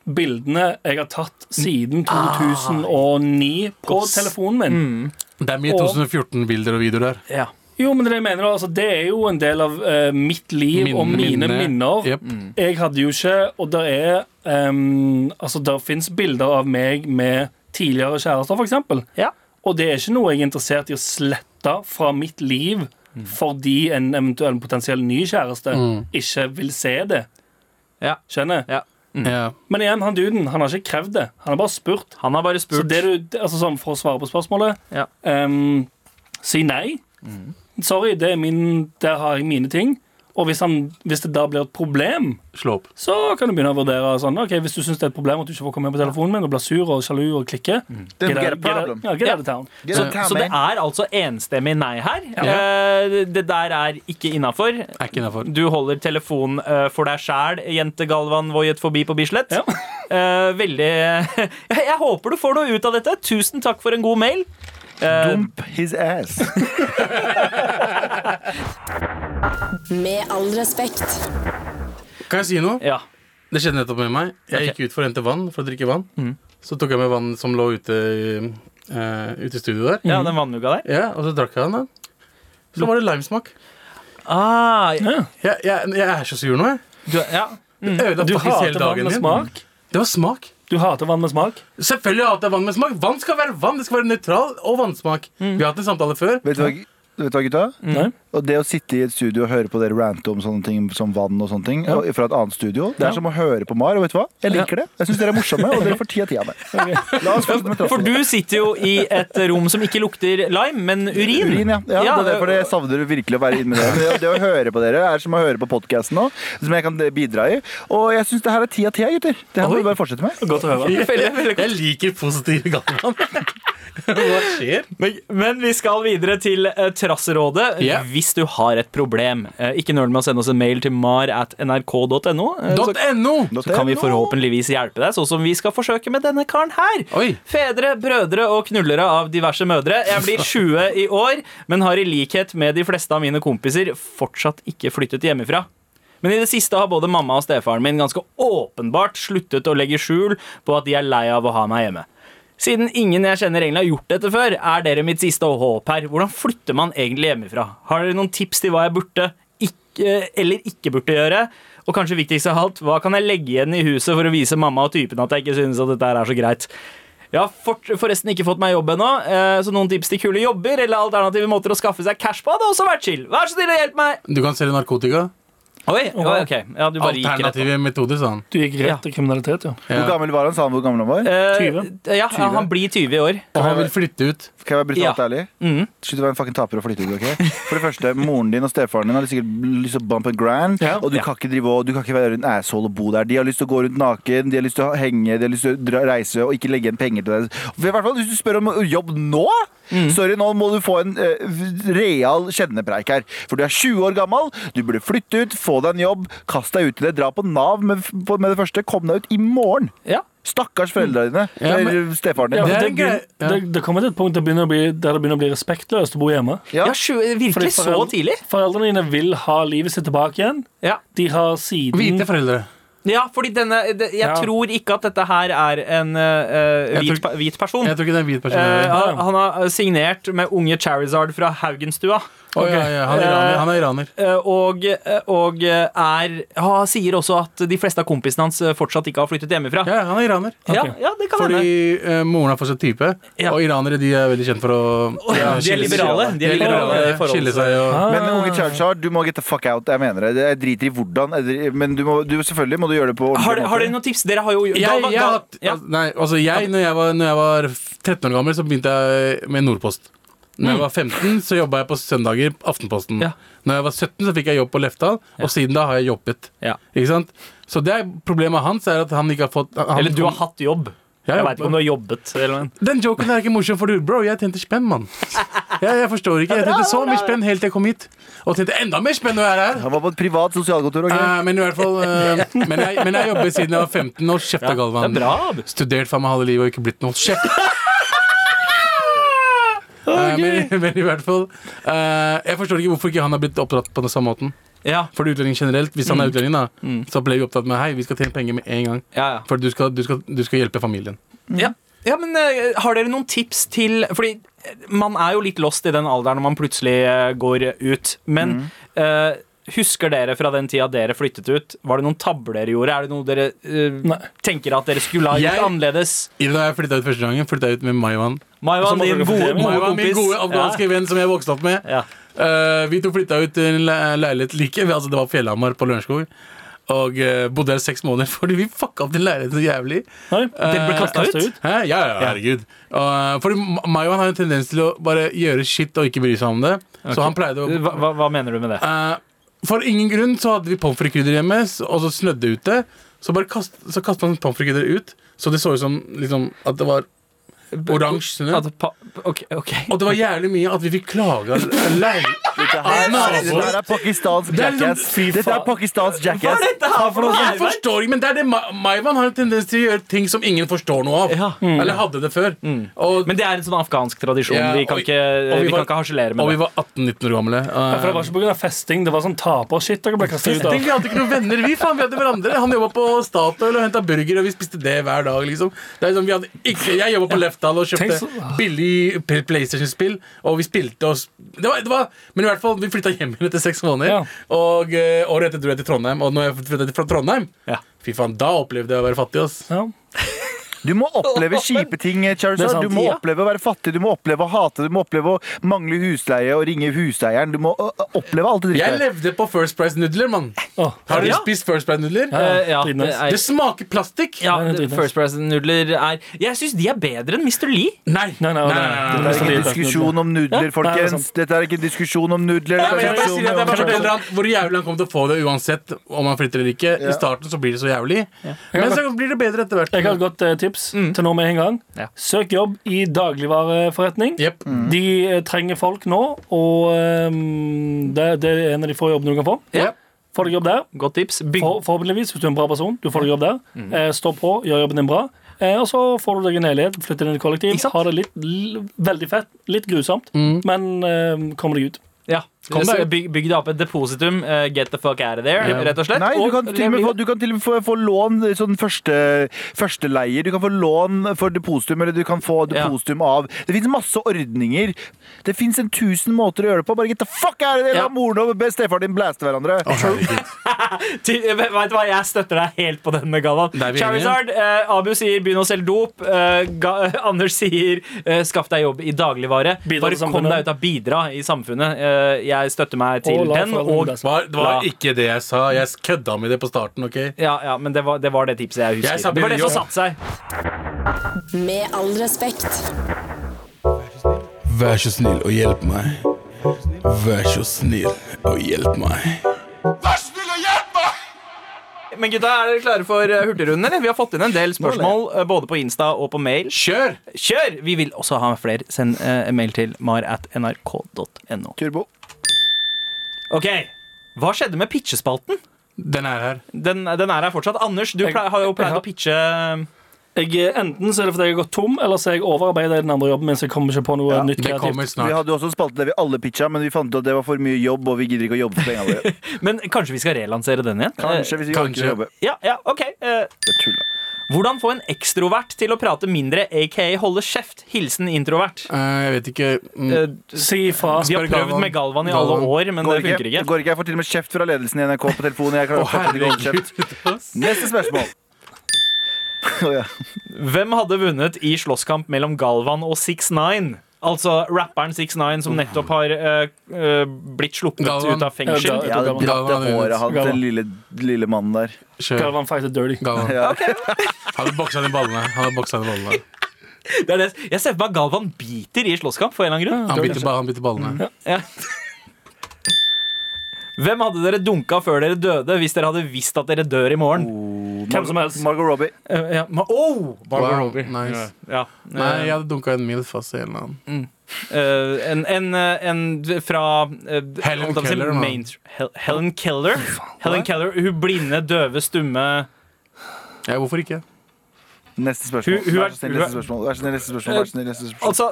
bildene jeg har tatt siden 2009 på Goss. telefonen min. Mm. Det er mye 2014-bilder og videoer der. ja. Jo, men det, jeg mener, altså, det er jo en del av uh, mitt liv Min, og mine minne. minner. Jep. Jeg hadde jo ikke Og det er um, Altså, det fins bilder av meg med tidligere kjærester, for eksempel. Ja. Og det er ikke noe jeg er interessert i å slette fra mitt liv fordi en eventuell potensiell ny kjæreste ikke vil se det. Ja. Skjønner? Ja. Ja. Men igjen, han duden han har ikke krevd det. Han har bare spurt. Han har bare Så det du, altså sånn For å svare på spørsmålet Ja. um, Si nei. Sorry, det er min, der har jeg mine ting. Og hvis, han, hvis det da blir et problem, Slå opp. så kan du begynne å vurdere sånn Ok, Hvis du syns det er et problem at du ikke får komme inn på telefonen min og blir sur og sjalu og klikker mm. get, get a out- get, problem. out- ja, get out of town. Get Så, on så det er altså enstemmig nei her. Eh, det der er ikke innafor. Du holder telefonen eh, for deg sjæl, jente Galvan voiet forbi på Bislett. Ja. Eh, veldig jeg, håper du får noe ut av dette. Tusen takk for en god mail. Dump his ass. Med all respekt. Kan jeg si noe? ja. Det skjedde nettopp med meg. Jeg gikk ut for å hente vann for å drikke vann. Så tok jeg med vann som lå ute, uh, ute i studio der. ja, den vannmugga der. Ja, Og så drakk jeg den. da Så var det limesmak. Ah, Ja. Jeg, jeg, jeg er så sur nå, jeg. du, ja. Ødela Du faktisk hele hater vann dagen med min. smak. Det var smak. Du hater vann med smak. Selvfølgelig hater jeg vann med smak. Vann skal være vann. Det skal være nøytral og vannsmak. Vi har hatt en samtale før. Vet du hva, vet du hva gutta? Nei. Og det å sitte i et studio og høre på dere rante om sånne ting som vann og sånne ting, og fra et annet studio, det er som å høre på Mar. Og vet du hva? Jeg liker det. Jeg syns dere er morsomme, og dere får ti av ti av meg. La oss fortsette med For du sitter jo i et rom som ikke lukter lime, men urin. Urin, ja. ja, Ja, det er derfor jeg savner virkelig å være inne med dere. Det, det å høre på dere er som å høre på podkasten nå, som jeg kan bidra i. Og jeg syns det her er ti av ti, gutter. Det her må vi bare fortsette med. Godt å høre. Veldig, veldig Jeg liker positive Galvan. Hva skjer? Men, men vi skal videre til uh, Trasserådet. yeah. Hvis du har et problem, eh, ikke nøl med å sende oss en mail til mar at nrk.no. eh, så, .no. så kan vi forhåpentligvis hjelpe deg, sånn som vi skal forsøke med denne karen her. Oi. Fedre, brødre og knullere av diverse mødre. Jeg blir 20 i år, men har i likhet med de fleste av mine kompiser fortsatt ikke flyttet hjemmefra. Men i det siste har både mamma og stefaren min ganske åpenbart sluttet å legge skjul på at de er lei av å ha meg hjemme. Siden ingen jeg kjenner egentlig har gjort dette før, er dere mitt siste håp her. Hvordan flytter man egentlig hjemmefra? Har dere noen tips til hva jeg burde ikke, eller ikke burde gjøre? Og kanskje viktigst av alt, hva kan jeg legge igjen i huset for å vise mamma og typen at jeg ikke synes at dette er så greit? Jeg har forresten ikke fått meg jobb ennå, eh, så noen tips til kule jobber eller alternative måter å skaffe seg cash på hadde også vært chill. Vær så snill og hjelp meg! Du kan selge narkotika. Oi, oi, ok. Ja, du bare gikk rett. Alternative metoder, sa han. Du gikk rett Ja. til kriminalitet, ja. Hvor gammel var han? Sa han hvor gammel han var? Eh, 20. Ja, han blir 20 i år. Og han vil flytte ut. Kan jeg være brutalt Ja. ærlig? Mm. Slutt å være en fucking taper og flytte ut. ok? For det første, Moren din og stefaren din har sikkert lyst til å bump and grand. Ja. Og du Ja. kan ikke drive og, du kan ikke være en asshole og bo der. De har lyst til å gå rundt naken, de har lyst til å henge, de har lyst til å dra, reise og ikke legge igjen penger til deg. For i hvert fall Hvis du spør om jobb nå Sorry, nå må du få en uh, real kjennepreik her. For du er 20 år gammel, du burde flytte ut, få deg en jobb, kast deg ut i det, dra på Nav med, med det første, kom deg ut i morgen. Ja. Stakkars foreldrene dine. Ja, men- eller stefaren din. Ja, Det det, det, det kommer til et punkt der, det bli, der det begynner å bli respektløst å bo hjemme. Ja. Ja, virkelig så tidlig? Foreldrene dine vil ha livet sitt tilbake igjen. Ja. De har siden Hvite foreldre. Ja, fordi denne det, Jeg Ja. tror ikke at dette her er en uh, hvit, tror- hvit person. Jeg tror ikke det er en hvit person. uh, han, han har signert med unge Charizard fra Haugenstua. Å, ja, ja, han er iraner. Han er iraner. eh, Og, eh, og er Han sier også at de fleste av kompisene hans eh, fortsatt ikke har flyttet hjemmefra. Ja, han er iraner. Ja, ja, det kan hende. Fordi eh, moren har fortsatt type, Ja. og iranere de er veldig kjent for å ja, de er liberale. De er liberale i forhold Skille seg og Ah. Men unge Charizard, du må get the fuck out. Jeg mener det. Jeg driter i hvordan. Men du må, du, selvfølgelig må du gjøre det på Har, måte. har dere noen tips? Dere har jo jeg, Galva- jeg, altså, Nei, altså jeg, når jeg, var, når jeg var 13 år gammel, så begynte jeg med Nordpost. Når jeg var 15, så jobba jeg på søndager Aftenposten. Mm. Ja. Når jeg var 17, så fikk jeg jobb på Lefdal, og siden da har jeg jobbet. Ja. Ikke sant? Så det er problemet hans er at han ikke har fått han, Eller du har hatt jobb. Jeg, Jeg veit ikke om du har jobbet. Eller, men. Den joken er ikke morsom, for du, bro, jeg tjente spenn, mann. Jeg, jeg forstår ikke. Jeg tjente så mye spenn helt til jeg kom hit. Og tjente enda mer spenn når jeg er her. Han var på et privat sosialkontor. Okay? Uh, men i hvert fall uh, men, jeg, men jeg jobber siden jeg var 15 år. Kjefta, ja, Galvan. er. Studert faen meg halve livet og ikke blitt noe. Kjeft! Eh, men, men i hvert fall eh, Jeg forstår ikke hvorfor ikke han har blitt oppdratt på den samme måten. Ja, For utlending generelt, Hvis han er utlending, da så ble vi opptatt med Hei, vi skal tjene penger med en gang. ja, For du skal, du skal, du skal hjelpe familien. ja. ja. ja men eh, har dere noen tips til Fordi Man er jo litt lost i den alderen når man plutselig går ut. Men eh, husker dere fra den tida dere flyttet ut? Var det noen tabber dere gjorde? Er det noe dere uh, tenker at dere skulle ha gjort annerledes? Da jeg flytta ut første gangen, flytta jeg ut med Maiwan. Maiwan, din gode, Maiwan, min gode afghanske venn som jeg vokste opp med. Ja. Uh, vi to flytta ut til en le- leilighet like Altså det var Fjellhamar på Lørenskog. Og uh, bodde der seks måneder fordi vi fucka opp den leiligheten så jævlig. Nei, Dere ble kasta kastet kastet ut? ut? Hæ? Ja, ja, herregud. Og, fordi Maiwan har en tendens til å bare gjøre shit og ikke bry seg om det. Så han pleide å Hva, hva, mener du med det? Eh, For ingen grunn så hadde vi pommes frites-krydder hjemme, og så snødde det ute. Så bare kast, så kastet man pommes frites-krydder ut, så det så ut som liksom, at det var oransje snø. At, pa, ok, ok. Og det var jævlig mye at vi fikk klage av leil- Dette her, her er Det er pakistansk jackass. Dette er faen. Pakistans jackass. Jeg forstår ikke, men det er det Maivan har en tendens til å gjøre ting som ingen forstår noe av. Ja. Eller hadde det før. Og, Men det er en sånn afghansk tradisjon. Ja, vi kan ikke, vi vi var- kan ikke harselere med og vi var 18-19 år gamle. Ja, for det var ikke pga. festing, det var sånn tapershit dere ble ut av. vi hadde ikke noen venner, vi faen, vi hadde hverandre. Han jobba på Statoil og henta burger, og vi spiste det hver dag. liksom det er sånn, vi hadde ikke, Jeg jobba på Lefdal og kjøpte så- billig PlayStation-spill, og vi spilte oss det var, det var, Men i hvert fall, vi flytta hjem igjen etter seks måneder. Ja. Og eh, året etter dro jeg til Trondheim, og når jeg flytta til Trondheim Ja. Fy faen, da opplevde jeg å være fattig. ass Ja. Du må oppleve kjipe ting, Det er Charizard. sant, Du må ja. oppleve å være fattig, du må oppleve å hate, du må oppleve å mangle husleie og ringe huseieren. Du må oppleve alt det Jeg levde på First Price-nudler, mann. Har dere Ja. spist First Price-nudler? Eh, ja, det er, Det smaker plastikk. ja, det det-. First Price-nudler er Jeg syns de er bedre enn Mr. Lee. Nei. Nei, nei, nei, Dette nei. er ikke diskusjon om nudler, det er folkens. Dette er ikke en diskusjon om nudler. Er jeg bare sier at jeg bare forteller han hvor jævlig han kommer til å få det uansett om han flytter eller ikke. I starten så blir det så jævlig, men så blir det bedre etter hvert. Jeg har et godt eh, tips til nå med en gang. Ja. Søk jobb i dagligvareforretning. Jepp. De eh, trenger folk nå, og um, det, det er en av de få jobbene du kan få. Yep. Få deg jobb der. Godt tips. For, forhåpentligvis, hvis du er en bra person. Du får deg jobb der. Eh, stå på, gjør jobben din bra. Eh, og så får du deg en leilighet, flytter inn i kollektiv. Har det litt, l veldig fett, litt grusomt, men eh, kommer deg ut. ja. Kom deg- byg, bygg deg opp et depositum. Uh, get the fuck out of there, Ja. rett og slett. Nei, du kan til og med få, du kan til og med få, få lån sånn første, førsteleier. Du kan få lån for depositum, eller du kan få Ja. av Det fins masse ordninger. Det fins en tusen måter å gjøre det på. Bare get the fuck out of there! Ja. La moren og stefaren din blæste hverandre. Oh. Til, vet du hva, Jeg støtter deg helt på denne, er Charizard, uh, Abu sier 'begynn å selge dop'. Uh, Ga Anders sier eh, 'skaff deg jobb i dagligvare'. Bidra Bare kom deg ut av bidra i samfunnet. Eh, jeg støtter meg til Og den. Og. Det var, det var ikke det jeg sa. Jeg kødda med det på starten. ok? ja, ja, men det var, det var det tipset jeg husker. Jeg sa det var det som satt satte seg. Med all respekt. Vær så snill og hjelp meg. Vær så snill og hjelp meg. Vær så snill og hjelp meg! Men gutta, er dere klare for eh, Hurtigrunden? eller? Vi har fått inn en del spørsmål eh, både på Insta og på mail. Kjør! Kjør! Vi vil også ha flere. Send uh, mail til mar at nrk.no. Turbo. Ok, Hva skjedde med pitchespalten? Den er her. Den, den er her fortsatt. Anders, du Jeg- har jo pleid jeg å pitche Jeg, eh, enten så er det fordi jeg har gått tom, eller så er jeg overarbeida i den andre jobben. Mens jeg kommer ikke på noe Ja, nytt kreativt. Vi hadde også en spalte der vi alle pitcha, men vi fant ut at det var for mye jobb, og vi gidder ikke å jobbe for pengene våre. Men kanskje vi skal relansere den igjen? Kanskje, hvis vi Kanskje. orker å jobbe. Ja, ja, ok uh, Det er tull, da. Hvordan få en ekstrovert til å prate mindre, aka holde kjeft? Hilsen introvert. Uh, jeg vet ikke mm. uh, Si ifra. vi har prøvd Galvan. med Galvan i alle år, men Går det ikke, det går ikke. Jeg får til og med kjeft fra ledelsen i NRK på telefonen. Jeg klarer holde kjeft. Neste spørsmål. Ja. Hvem hadde vunnet i slåsskamp mellom Galvan og 6ix9ine? Altså rapperen 6ix9ine som nettopp har uh, blitt sluppet Galvan. ut av fengsel. Ja, det Galvan. håret hans, den lille, lille mannen der. Kjør. Galvan fighter dirty. Galvan. Ja. Han hadde boksa de ballene. Han boksa de ballene. Det er det. Jeg ser for meg Galvan biter i slåsskamp for en eller annen grunn. Han biter, ba- han biter ballene. Ja. Hvem hadde dere dunka før dere døde, hvis dere hadde visst at dere dør i morgen? Hvem som helst. Margot Robbie. Uh, ja. Ma oh! Margot Wow, Robbie. nice. Ja. Nei, jeg hadde dunka en milf fast i en eller annen. Eh, en, en, eh, en fra uh, Helen Keller, main, Hel Helen Keller. Helen Keller, Hun blinde, døve, stumme Ja, hvorfor ikke? Neste spørsmål. Hun- hun Vær så snill, neste spørsmål. Vær så snill, neste spørsmål. Vær så snill, neste spørsmål. Altså,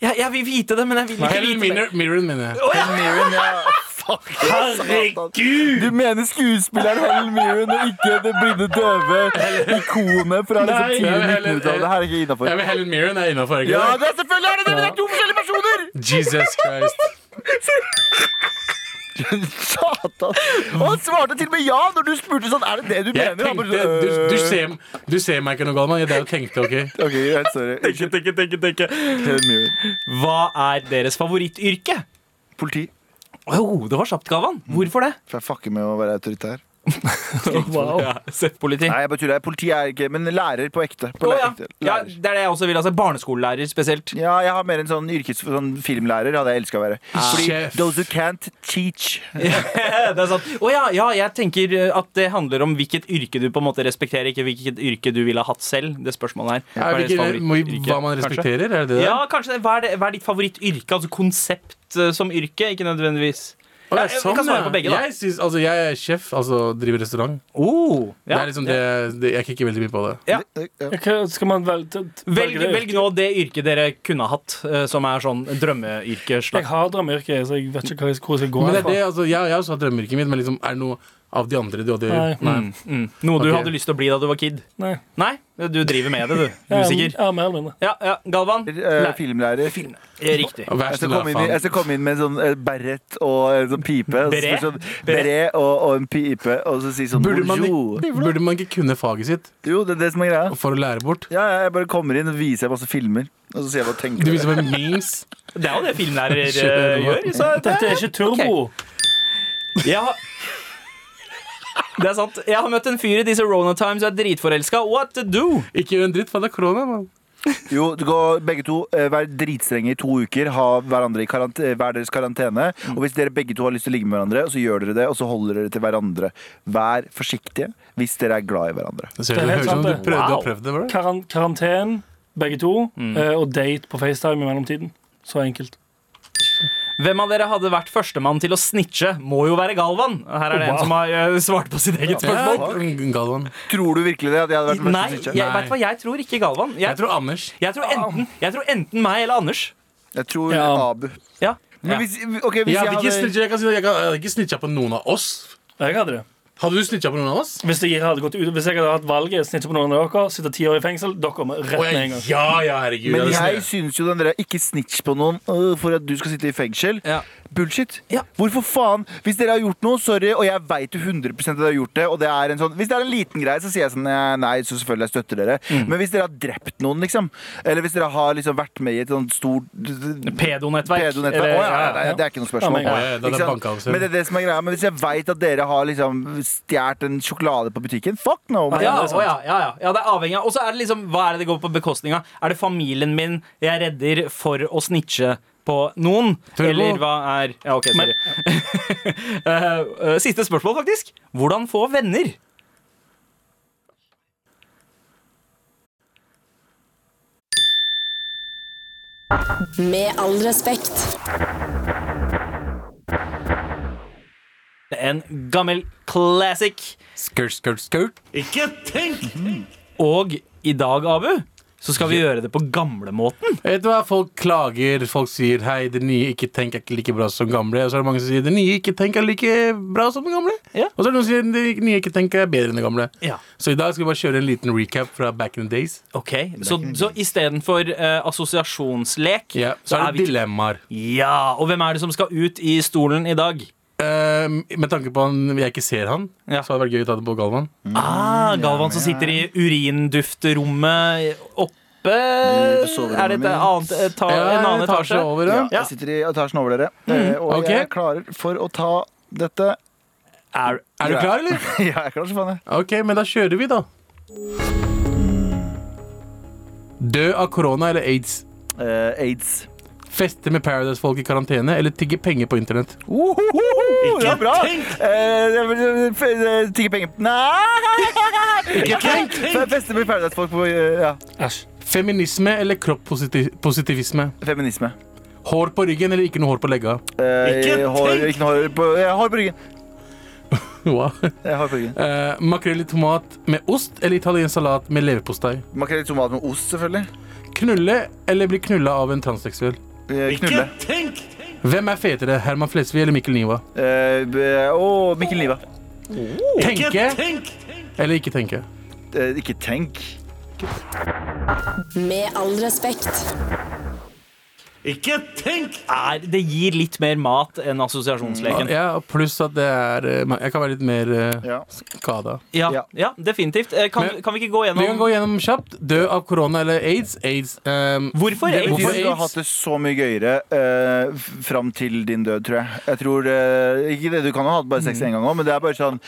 jeg, jeg vil vite det, men jeg vil ikke Helen vite det. Mirren, Mirren, mener jeg. Oh, ja. Helen Mirren, ja. Herregud! Du mener skuespilleren Helen Mirren og ikke det blinde døve ikonet fra liksom Nei. tidlig Ja, men Helen- 1900-tallet? Det her er ikke innafor. Ja, men Helen Mirren er innafor. Ja, det er selvfølgelig er det det, men det er to forskjellige personer! Jesus Christ. Satan. Og han svarte til og med ja når du spurte sånn. Er det det du Jeg mener? Tenkte, bare, du, du, øh. ser, du ser meg ikke noe galt, men jeg tenkte OK. Ok, greit, sorry. Tenke, tenke, tenke, tenke. Helen Mirren. Hva er deres favorittyrke? Politi. Oh, det var kjapt, Gavan. Hvorfor det? For jeg fucker med å være autoritær. Wow. Ja, Politi. Nei, jeg bare tuller. Politi er ikke Men lærer på ekte. På oh, ja. ekte. ja, det er det jeg også vil. Altså, Barneskolelærer spesielt. Ja, jeg har mer en sånn yrkes sånn filmlærer hadde jeg elska å være. Fordi Chef. those who can't teach. det er sant. Å ja, ja, jeg tenker uh, at det handler om hvilket yrke du på en måte respekterer, ikke hvilket yrke du ville hatt selv. Det spørsmålet her. Hva Er favorittyrke, hva man kanskje? respekterer? Er det det? Ja, kanskje. Hva er, det, hva er ditt favorittyrke? Altså konsept uh, som yrke, ikke nødvendigvis. Å, jeg, sånn, kan svare på begge, da. Jeg, synes, altså, jeg er sjef, altså driver restaurant. Oh, Det er liksom det, det, jeg kikker veldig mye på det. Ja. Ja. Hva skal man velge? Velg, velg nå det yrket dere kunne hatt, uh, som er sånn drømmeyrke. Jeg har drømmeyrke, så jeg vet ikke hvor jeg skal gå Men det er det, altså, jeg, jeg også hatt drømmeyrket mitt, men liksom, er det noe av de andre du hadde Nei. Mm, mm. Noe du Ok. hadde lyst til å bli da du var kid? Nei. Nei, du driver med det, du. Musiker. Ja, er mer eller. Ja, ja. Galvan? Eh, filmlærer. Film. Riktig. Og Jeg skal, komme inn, jeg skal komme inn med en sånn eh, beret og en sånn pipe. Beret? Sånn, beret og, og en pipe, og så si sånn Burde man, ikke, burde man ikke kunne faget sitt Jo, det er det som er greia. for å lære bort? Ja, ja, jeg bare kommer inn og viser masse filmer. Og så sier jeg hva tenker. Du viser meg memes. Det er jo det eh, du gjør. Dette er ikke turbo. jeg har det er sant. Jeg har møtt en fyr i disse Rona Times og er dritforelska. What to do? Ikke gjør en dritt, for det er korona, mann. Jo, du går begge to eh, Vær dritstrenge i to uker. Ha hverandre i karant eh, hver deres karantene. Og hvis dere begge to har lyst til å ligge med hverandre, så gjør dere det, og så holder dere til hverandre. Vær forsiktige hvis dere er glad i hverandre. Det ser Det er ut som du prøvde, Wow. og prøvde. det. Karan karantene, begge to, mm. og date på FaceTime i mellomtiden. Så enkelt. Hvem av dere hadde vært førstemann til å snitche? Må jo være Galvan. Her er det en som har eh, svart på sitt eget spørsmål. Galvan. Tror du virkelig det? At jeg hadde vært den Nei, første jeg, som vet du hva, jeg tror ikke Galvan. Jeg Jeg, tror Anders. jeg, tror enten, jeg tror enten meg eller Anders. Jeg tror Ja. Abu. Ja. Men Ja. hvis, ok, hvis Jeg jeg hadde ikke hadde snitcha, jeg kan si det, jeg hadde ikke snitcha på noen av oss. Jeg hadde det. Hadde du snitcha på noen av oss? Hvis jeg hadde gått ut Hvis jeg hadde hatt valget, snitche på noen av dere, sitte ti år i fengsel, dere kommer rett Å, med en gang. ja, ja, herregud. Men jeg synes jeg syns jo den der ikke snitch på noen uh, for at du skal sitte i fengsel. Ja. Bullshit. Ja. Hvorfor faen? Hvis dere har gjort noe, sorry, og jeg veit jo 100% at dere har gjort det, og det er en sånn Hvis det er en liten greie, så sier jeg sånn «Nei, Nei, så selvfølgelig jeg støtter dere. Mm. Men hvis dere har drept noen, liksom, eller hvis dere har liksom vært med i et sånt stort Pedonettverk. Pedo ja, nei, Det er ikke noe spørsmål. Ja, Ja, ja, er det Ikke. Men det er det som er greia. Men hvis jeg veit at dere har liksom stjålet en sjokolade på butikken, fuck no. man. Ja, det er ja, ja, ja. ja, det er avhengig av Og så er det liksom, hva er det det går på bekostning av? Er det familien min jeg redder for å snitche på noen? Turbo. Eller hva er Ja, OK, sorry. Eh, eh, siste spørsmål, faktisk. Hvordan få venner? Med all respekt. En gammel classic. Skurt, skurt, skurt. Ikke tenk! Og i dag, Abu, så skal vi gjøre det på gamlemåten. Vet du hva, Folk klager, folk sier hei, det nye ikke tenk er ikke like bra som gamle. Og så er det mange som sier det nye ikke tenk er like bra som det gamle. Ja. Og så er det noen som sier det nye ikke tenk er bedre enn det gamle. Ja. Så i dag skal vi bare kjøre en liten recap fra back in the days. Ok, Så, så istedenfor uh, assosiasjonslek Ja, så er det vi dilemmaer. Ja, Og hvem er det som skal ut i stolen i dag? Eh, med tanke på at jeg ikke ser han, Ja. så hadde det vært gøy å ta det på Galvan. Ah, Galvan som sitter i urinduftrommet oppe soverommet Er det et mitt. annet eta Ja, en annen etasje over, ja. Ja. Jeg sitter i etasjen over dere, eh, og Ok. jeg er klar for å ta dette. Er, Er du klar, eller? Ja, jeg er klar som faen, jeg. Ok, men da kjører vi, da. Dø av korona eller aids? Eh, aids. Feste med Paradise-folk i karantene eller tigge penger på internett? Uhuhu, det er bra! Eh, f- eh, Tigge penger Nei! Ikke tenk! Feste med Paradise-folk på eh, ja. Æsj. Feminisme eller kroppspositivisme? Feminisme. Hår på ryggen eller ikke noe hår på legga? Eh, hår, ikke noe hår på, ja, hår på ryggen. Wow. Jeg har på ryggen. Eh, makrell i tomat med ost eller italiensk salat med leverpostei? Makrell i tomat med ost, selvfølgelig. Knulle eller bli knulla av en transseksuell? Eh, tenk! Hvem er fetere, Herman Flesvig eller Mikkel Niva? Eh, b- Å, Mikkel Niva. Tenke eller ikke tenke? Eh, ikke tenk. Med all respekt. Ikke tenk! Er, det gir litt mer mat enn assosiasjonsleken. Ja, Pluss at det er eh, Jeg kan være litt mer uh, Ja. skada. Ja, Ja. definitivt. Eh, Kan, Men- kan vi ikke gå gjennom Vi kan gå gjennom kjapt. Dø av korona eller aids? Aids. Um, Hvorfor Det aids? Hvorfor du har hatt det så mye gøyere uh, fram til din død, tror jeg. Jeg tror uh, Ikke det, du kan ha hatt bare sex en gang òg, men det er bare sånn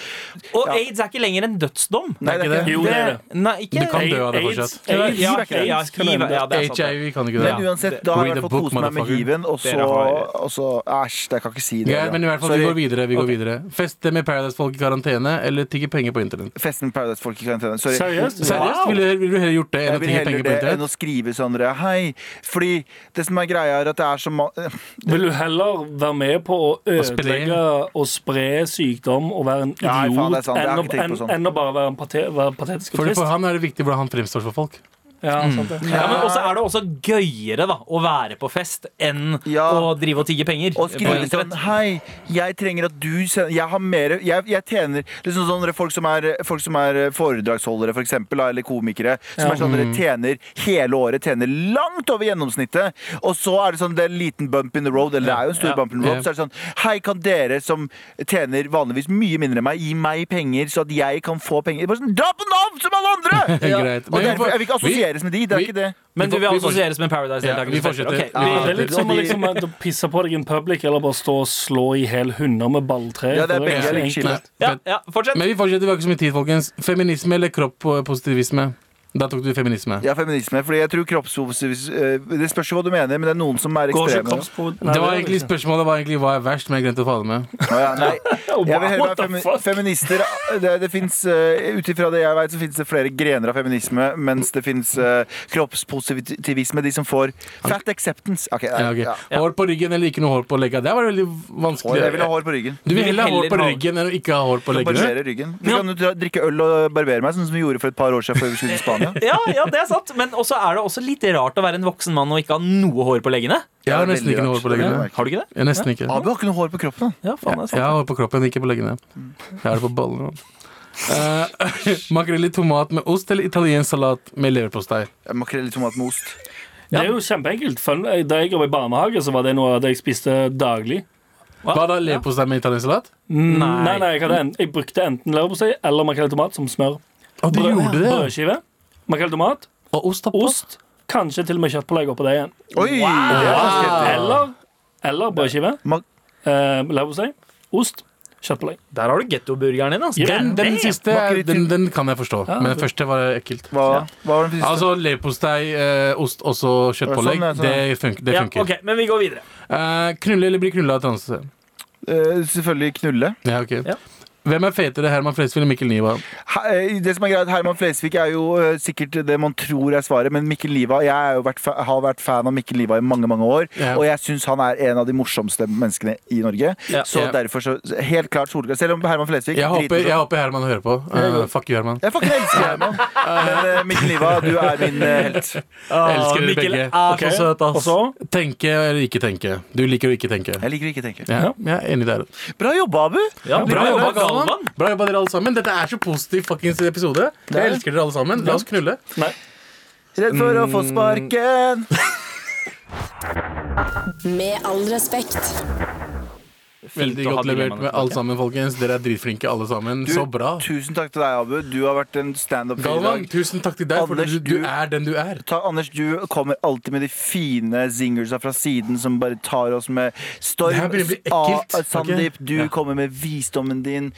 Og Ja. aids er ikke lenger en dødsdom. Nei, det er ikke det. Jo, det er det. Nei, ikke Du kan dø av det fortsatt. AIDS, AIDS- ja, ikke det. ja, hiv, ja, det er sant. HIV kan ikke Men det. uansett, da har jeg i hvert fall kost meg med hiven, og så Æsj, jeg kan ikke si det. Ja, men i hvert fall, vi går videre. vi går videre Feste med Paradise-folk i karantene eller tigge penger på internett? Feste med Paradise-folk i karantene. Sorry. Seriøst? Seriøst? Ville vil du heller gjort det enn å tigge penger på det enn å skrive sånn Hei. Fordi det som er greia, er at det er så mange Vil du heller være med på å ødelegge og spre sykdom og være en Nei, faen, idiot. Jeg har enn, å, enn, enn å bare være, en pate, være patetisk og trist? For han er det viktig hvordan han fremstår for folk. Ja, sant det. Ja, men også er det også gøyere da å være på fest enn Ja. å drive og tigge penger. Og på skrive internett. sånn Hei, jeg trenger at du sender Jeg har mer Jeg, jeg tjener liksom sånn folk som er, folk som er foredragsholdere, for eksempel, da, eller komikere. Som er sånn dere tjener hele året, tjener langt over gjennomsnittet. Og så er det sånn det er en liten bump in the road, eller det er jo en stor Ja. bump in the road. Så er det sånn Hei, kan dere som tjener vanligvis mye mindre enn meg, gi meg penger, så at jeg kan få penger? Bare sånn, Dra på Nav som alle andre! Greit. Og Men vi derfor, får- jeg vil ikke assosieres med de. Det er vi- ikke det. Men du Vi vil assosieres med Paradise-deltakere? Ja, vi fortsetter. Okay. Ja, Det er litt som å Og de- liksom, pisse på deg in public eller bare stå og slå i hel hunder med balltre. Ja, det er begge like enkelt. Ja, ja, fortsett. Men vi fortsetter, vi har ikke så mye tid, folkens. Feminisme eller kropppositivisme? Da tok du feminisme. Ja, feminisme. Fordi jeg tror kroppspositivisme Det spørs jo hva du mener, men det er noen som er ekstreme. Nei, Det var egentlig spørsmålet, Spørsmålet var egentlig hva er verst, men jeg glemte å ta det med. Oh, ja, nei. Jeg vil the femi feminister. Det, det finnes, uh, Ut ifra det jeg vet, så finnes det flere grener av feminisme, mens det finnes uh, kroppspositivisme. De som får fat acceptance. Okay, nei, Ja, okay. ja. Hår på ryggen eller ikke noe hår på legga? Det var veldig vanskelig. Jeg vil ha hår på ryggen. Du vil heller ha hår på ryggen enn å ikke ha hår på leggene? Barbere ryggen. Vi kan jo drikke øl og barbere meg, sånn som vi gjorde for et par år siden før vi skulle til Spania. Ja, ja, det er sant. Men også er det også litt rart å være en voksen mann og ikke ha noe hår på leggene. Jeg har nesten ikke noe hår på leggene. Har du ikke det? Jeg nesten ikke. Abu har ikke noe hår på kroppen. Ja, faen, det er Jeg har hår på kroppen, ikke på leggene. Jeg har det på ballene. Uh, makrell i tomat med ost eller italiensk salat med leverpostei? Makrell i tomat med ost. Det er jo kjempeenkelt. Da jeg jobbet i barnehage, så var det noe av det jeg spiste daglig. Hva da? Leverpostei med italiensk salat? Mm, Nei. Nei, nei, jeg, hadde en, jeg brukte enten leverpostei eller makrell i tomat som smør. Å, du Brød- gjorde det? ja. Brødskive, makrell tomat, Og ost oppå? ost, kanskje til og med kjøttpålegg oppå det igjen. Oi! er. Eller, eller brødskive, eh, leverpostei, ost, kjøttpålegg. Der har du gettoburgeren din. Altså. Den, den siste den, den kan jeg forstå, Ja. men den første var ekkelt. Hva, hva var den siste? Altså leverpostei, eh, ost og så kjøttpålegg. Sånn, ja, sånn. Det funker. Det Ja, funker. ok, Men vi går videre. Eh, knulle eller bli knulla av transe? Eh, selvfølgelig knulle. Ja, ok. Ja. Hvem er fetere, Herman Flesvig eller Mikkel Niva? Det som er greit, Herman Flesvig er jo eh, sikkert det man tror er svaret, men Mikkel Niva Jeg er jo vært, har vært fan av Mikkel Niva i mange mange år, Ja. og jeg syns han er en av de morsomste menneskene i Norge. Ja. Så Ja. derfor så Helt klart solklart. Selv om Herman Flesvig Jeg håper, jeg håper Herman hører på. Uh, fuck you, Herman. Jeg fucking elsker Herman. Men uh, Mikkel Niva, du er min uh, helt. elsker dere Mikkel begge. er Ok, så søt, ass. Tenke eller ikke tenke. Du liker å ikke tenke. Jeg liker å ikke tenke. Ja, jeg er enig der. Bra jobba, Abu! Ja, bra jobba, Galvan. Bra jobba dere alle sammen. Dette er så positiv fuckings episode. Jeg elsker dere alle sammen. La oss knulle. Redd for å få sparken. Med all respekt. Veldig godt levert med alle sammen, folkens. Dere er dritflinke, alle sammen. Du, Så bra. Tusen takk til deg, Abu. Du har vært en standup-fyr i dag. tusen takk til deg, for Anders, du, du du- er den du er. Ta, Anders, du kommer alltid med de fine zingersa fra siden som bare tar oss med storm. Ah, Sandeep, okay. du Ja. kommer med visdommen din.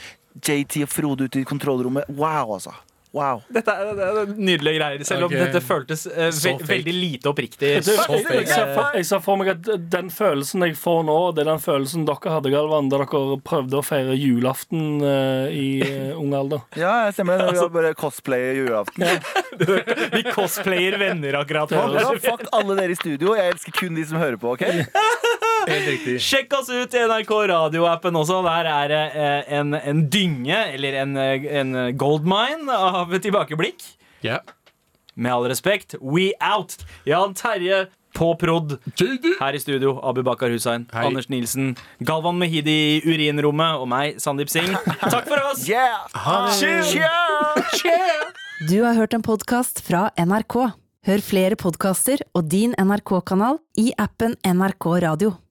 JT og Frode ute i kontrollrommet. Wow, altså. Wow. Dette er, det er nydelige greier, selv om dette føltes uh, ve veldig lite oppriktig. Du, Så jeg, jeg, ser for, jeg ser for meg at den følelsen jeg får nå, det er den følelsen dere hadde, Galvan, da dere prøvde å feire julaften uh, i uh, ung alder. Ja, jeg stemmer det. Vi har bare cosplayer julaften. Ja. Vi cosplayer venner akkurat nå. Ja, fuck alle dere i studio. Jeg elsker kun de som hører på. ok? Sjekk oss ut i NRK radioappen også. Der er det eh, en, en dynge, eller en, eh, en goldmine av tilbakeblikk. Yeah. Med all respekt, we out. Jan Terje På prod. Her i studio, Abu Bakar Hussein, Hei. Anders Nilsen, Galvan Mehidi i urinrommet og meg, Sandeep Singh. Takk for oss! Yeah! Cheers! Du har hørt en podkast fra NRK. Hør flere podkaster og din NRK-kanal i appen NRK Radio.